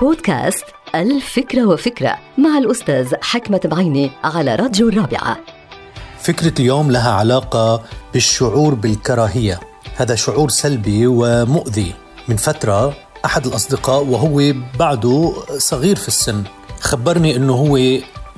بودكاست الفكرة وفكرة مع الأستاذ حكمة بعيني على راديو الرابعة. فكرة اليوم لها علاقة بالشعور بالكراهية. هذا شعور سلبي ومؤذي. من فترة أحد الأصدقاء وهو بعده صغير في السن خبرني أنه هو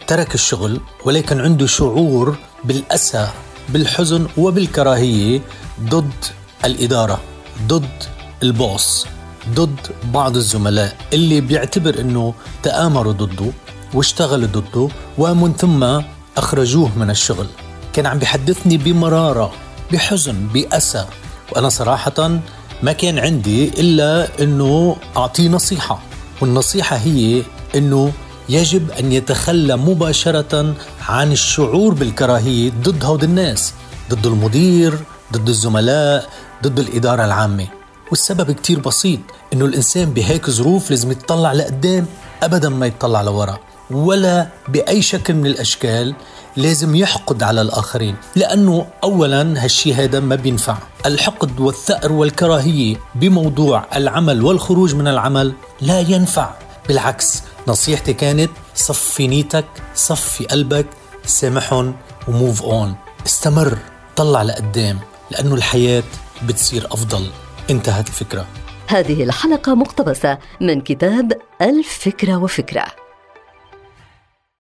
ترك الشغل ولكن عنده شعور بالأسى بالحزن وبالكراهية ضد الإدارة ضد البوس. ضد بعض الزملاء اللي بيعتبر إنه تآمروا ضده واشتغلوا ضده ومن ثم أخرجوه من الشغل. كان عم بيحدثني بمرارة بحزن بأسى. وأنا صراحة ما كان عندي إلا أنه أعطيه نصيحة. والنصيحة هي أنه يجب أن يتخلى مباشرة عن الشعور بالكراهية ضد هود الناس ضد المدير ضد الزملاء ضد الإدارة العامة. والسبب كتير بسيط إنه الإنسان بهيك ظروف لازم يتطلع لقدام ابدا ما يتطلع لورا ولا بأي شكل من الأشكال لازم يحقد على الآخرين لأنه اولا هالشي هذا ما بينفع. الحقد والثأر والكراهية بموضوع العمل والخروج من العمل لا ينفع. بالعكس نصيحتي كانت صفي نيتك صفي قلبك سامحهم وموف أون. استمر طلع لقدام لأنه الحياة بتصير أفضل. انتهت الفكرة. هذه الحلقة مقتبسة من كتاب الفكرة وفكرة.